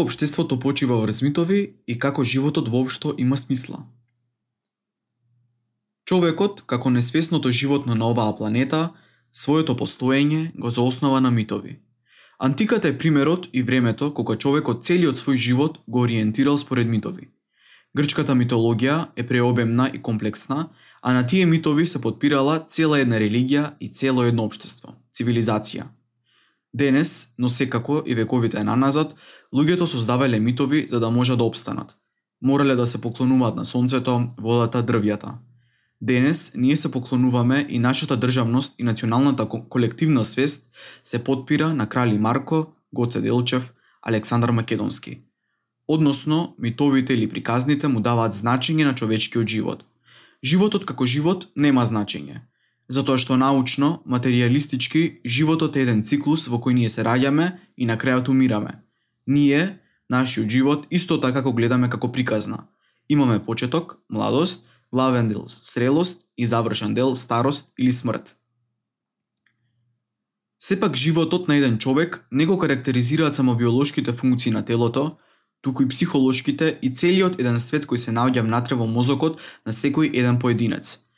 како обштеството почива врз митови и како животот воопшто има смисла. Човекот, како несвесното животно на оваа планета, своето постоење го заоснова на митови. Антиката е примерот и времето кога човекот целиот свој живот го ориентирал според митови. Грчката митологија е преобемна и комплексна, а на тие митови се подпирала цела една религија и цело едно општество, цивилизација. Денес, но секако и вековите наназад, луѓето создавале митови за да можат да обстанат. Морале да се поклонуваат на сонцето, водата, дрвјата. Денес ние се поклонуваме и нашата државност и националната колективна свест се подпира на крали Марко, Гоце Делчев, Александар Македонски. Односно, митовите или приказните му даваат значење на човечкиот живот. Животот како живот нема значење, затоа што научно, материалистички, животот е еден циклус во кој ние се раѓаме и на крајот умираме. Ние, нашиот живот, исто така го гледаме како приказна. Имаме почеток, младост, главен дел срелост и завршен дел старост или смрт. Сепак животот на еден човек не го карактеризираат само биолошките функции на телото, туку и психолошките и целиот еден свет кој се наоѓа внатре во мозокот на секој еден поединец –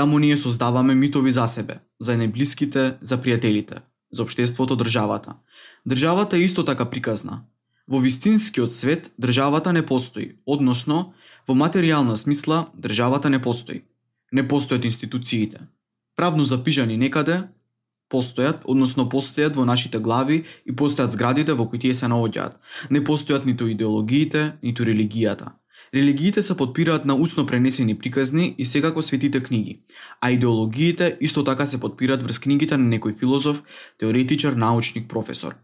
Таму ние создаваме митови за себе, за најблиските, за пријателите, за обштеството, државата. Државата е исто така приказна. Во вистинскиот свет државата не постои, односно, во материјална смисла државата не постои. Не постојат институциите. Правно запижани некаде, постојат, односно постојат во нашите глави и постојат зградите во кои тие се наоѓаат. Не постојат ниту идеологиите, ниту религијата. Религиите се подпираат на усно пренесени приказни и секако светите книги, а идеологиите исто така се подпираат врз книгите на некој филозоф, теоретичар, научник, професор.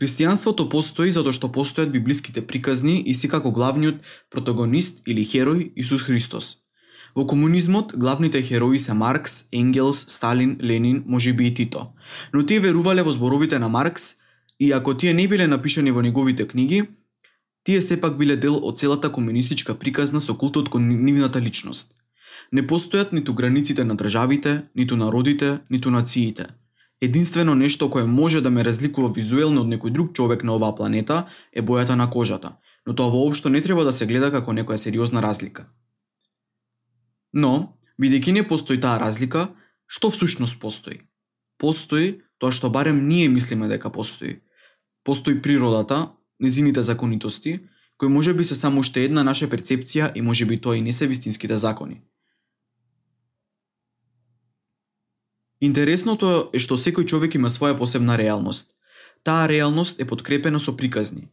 Христијанството постои затоа што постојат библиските приказни и секако главниот протагонист или херој Исус Христос. Во комунизмот главните херои се Маркс, Енгелс, Сталин, Ленин, можеби и Тито. Но тие верувале во зборовите на Маркс и ако тие не биле напишани во неговите книги, Тие сепак биле дел од целата комунистичка приказна со култот кон нивната личност. Не постојат ниту границите на државите, ниту народите, ниту нациите. Единствено нешто кое може да ме разликува визуелно од некој друг човек на оваа планета е бојата на кожата, но тоа воопшто не треба да се гледа како некоја сериозна разлика. Но, бидејќи не постои таа разлика, што всушност постои? Постои тоа што барем ние мислиме дека постои. Постои природата, незините законитости, кои може би се само уште една наша перцепција и може би тоа и не се вистинските закони. Интересното е што секој човек има своја посебна реалност. Таа реалност е подкрепена со приказни.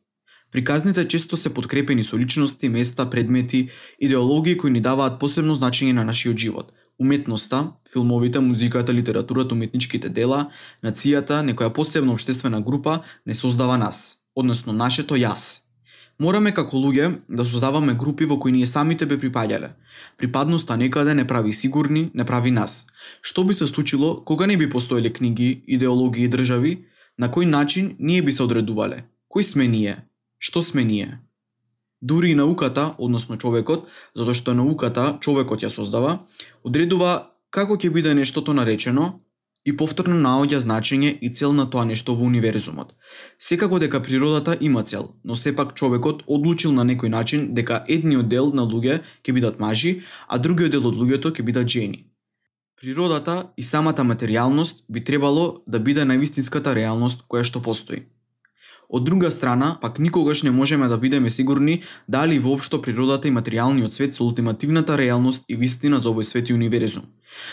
Приказните често се подкрепени со личности, места, предмети, идеологии кои ни даваат посебно значење на нашиот живот. Уметноста, филмовите, музиката, литературата, уметничките дела, нацијата, некоја посебна обштествена група не создава нас односно нашето јас. Мораме како луѓе да создаваме групи во кои ние самите бе припаѓале. Припадноста некаде не прави сигурни, не прави нас. Што би се случило кога не би постоеле книги, идеологии и држави, на кој начин ние би се одредувале? Кој сме ние? Што сме ние? Дури и науката, односно човекот, затоа што науката човекот ја создава, одредува како ќе биде нештото наречено, и повторно наоѓа значење и цел на тоа нешто во универзумот. Секако дека природата има цел, но сепак човекот одлучил на некој начин дека едниот дел на луѓе ќе бидат мажи, а другиот дел од луѓето ќе бидат жени. Природата и самата материјалност би требало да биде највистинската реалност која што постои. Од друга страна, пак никогаш не можеме да бидеме сигурни дали воопшто природата и материјалниот свет се ултимативната реалност и вистина за овој свет и универзум.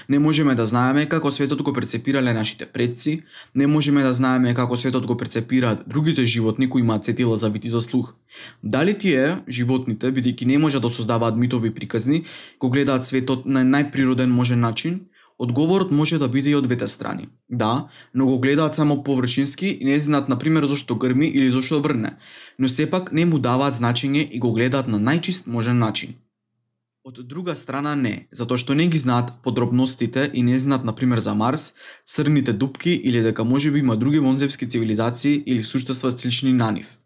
Не можеме да знаеме како светот го перцепирале нашите предци, не можеме да знаеме како светот го перцепираат другите животни кои имаат сетила за вид и за слух. Дали тие, животните, бидејќи не можат да создаваат митови приказни, го гледаат светот на најприроден можен начин, Одговорот може да биде и од двете страни. Да, но го гледаат само површински и не знаат на пример зошто грми или зошто врне, но сепак не му даваат значење и го гледаат на најчист можен начин. Од друга страна не, затоа што не ги знаат подробностите и не знаат на пример за Марс, срните дупки или дека можеби има други вонземски цивилизации или суштества слични на нив.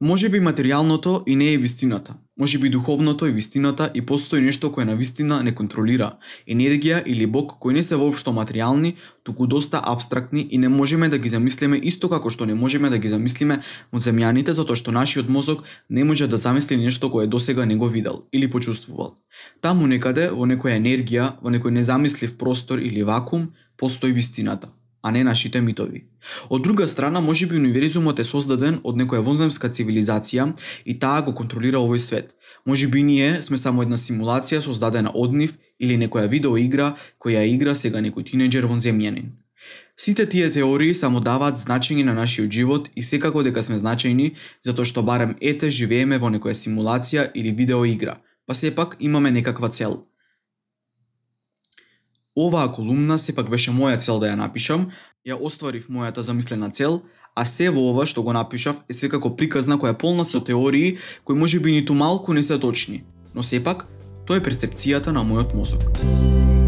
Може би материјалното и не е вистината, Може би духовното и вистината и постои нешто кое на вистина не контролира, енергија или бог кои не се воопшто материјални, туку доста абстрактни и не можеме да ги замислиме исто како што не можеме да ги замислиме од земјаните затоа што нашиот мозок не може да замисли нешто кое досега не го видел или почувствувал. Таму некаде, во некоја енергија, во некој незамислив простор или вакуум, постои вистината а не нашите митови. Од друга страна, може би универзумот е создаден од некоја вонземска цивилизација и таа го контролира овој свет. Може би ние сме само една симулација создадена од нив или некоја видеоигра која игра сега некој тинеџер вонземјанин. Сите тие теории само даваат значење на нашиот живот и секако дека сме значајни затоа што барем ете живееме во некоја симулација или видеоигра, па сепак имаме некаква цел – Оваа колумна сепак беше моја цел да ја напишам, ја остварив мојата замислена цел, а се во ова што го напишав е секако приказна која е полна со теории кои може би ниту малку не се точни, но сепак тоа е перцепцијата на мојот мозок.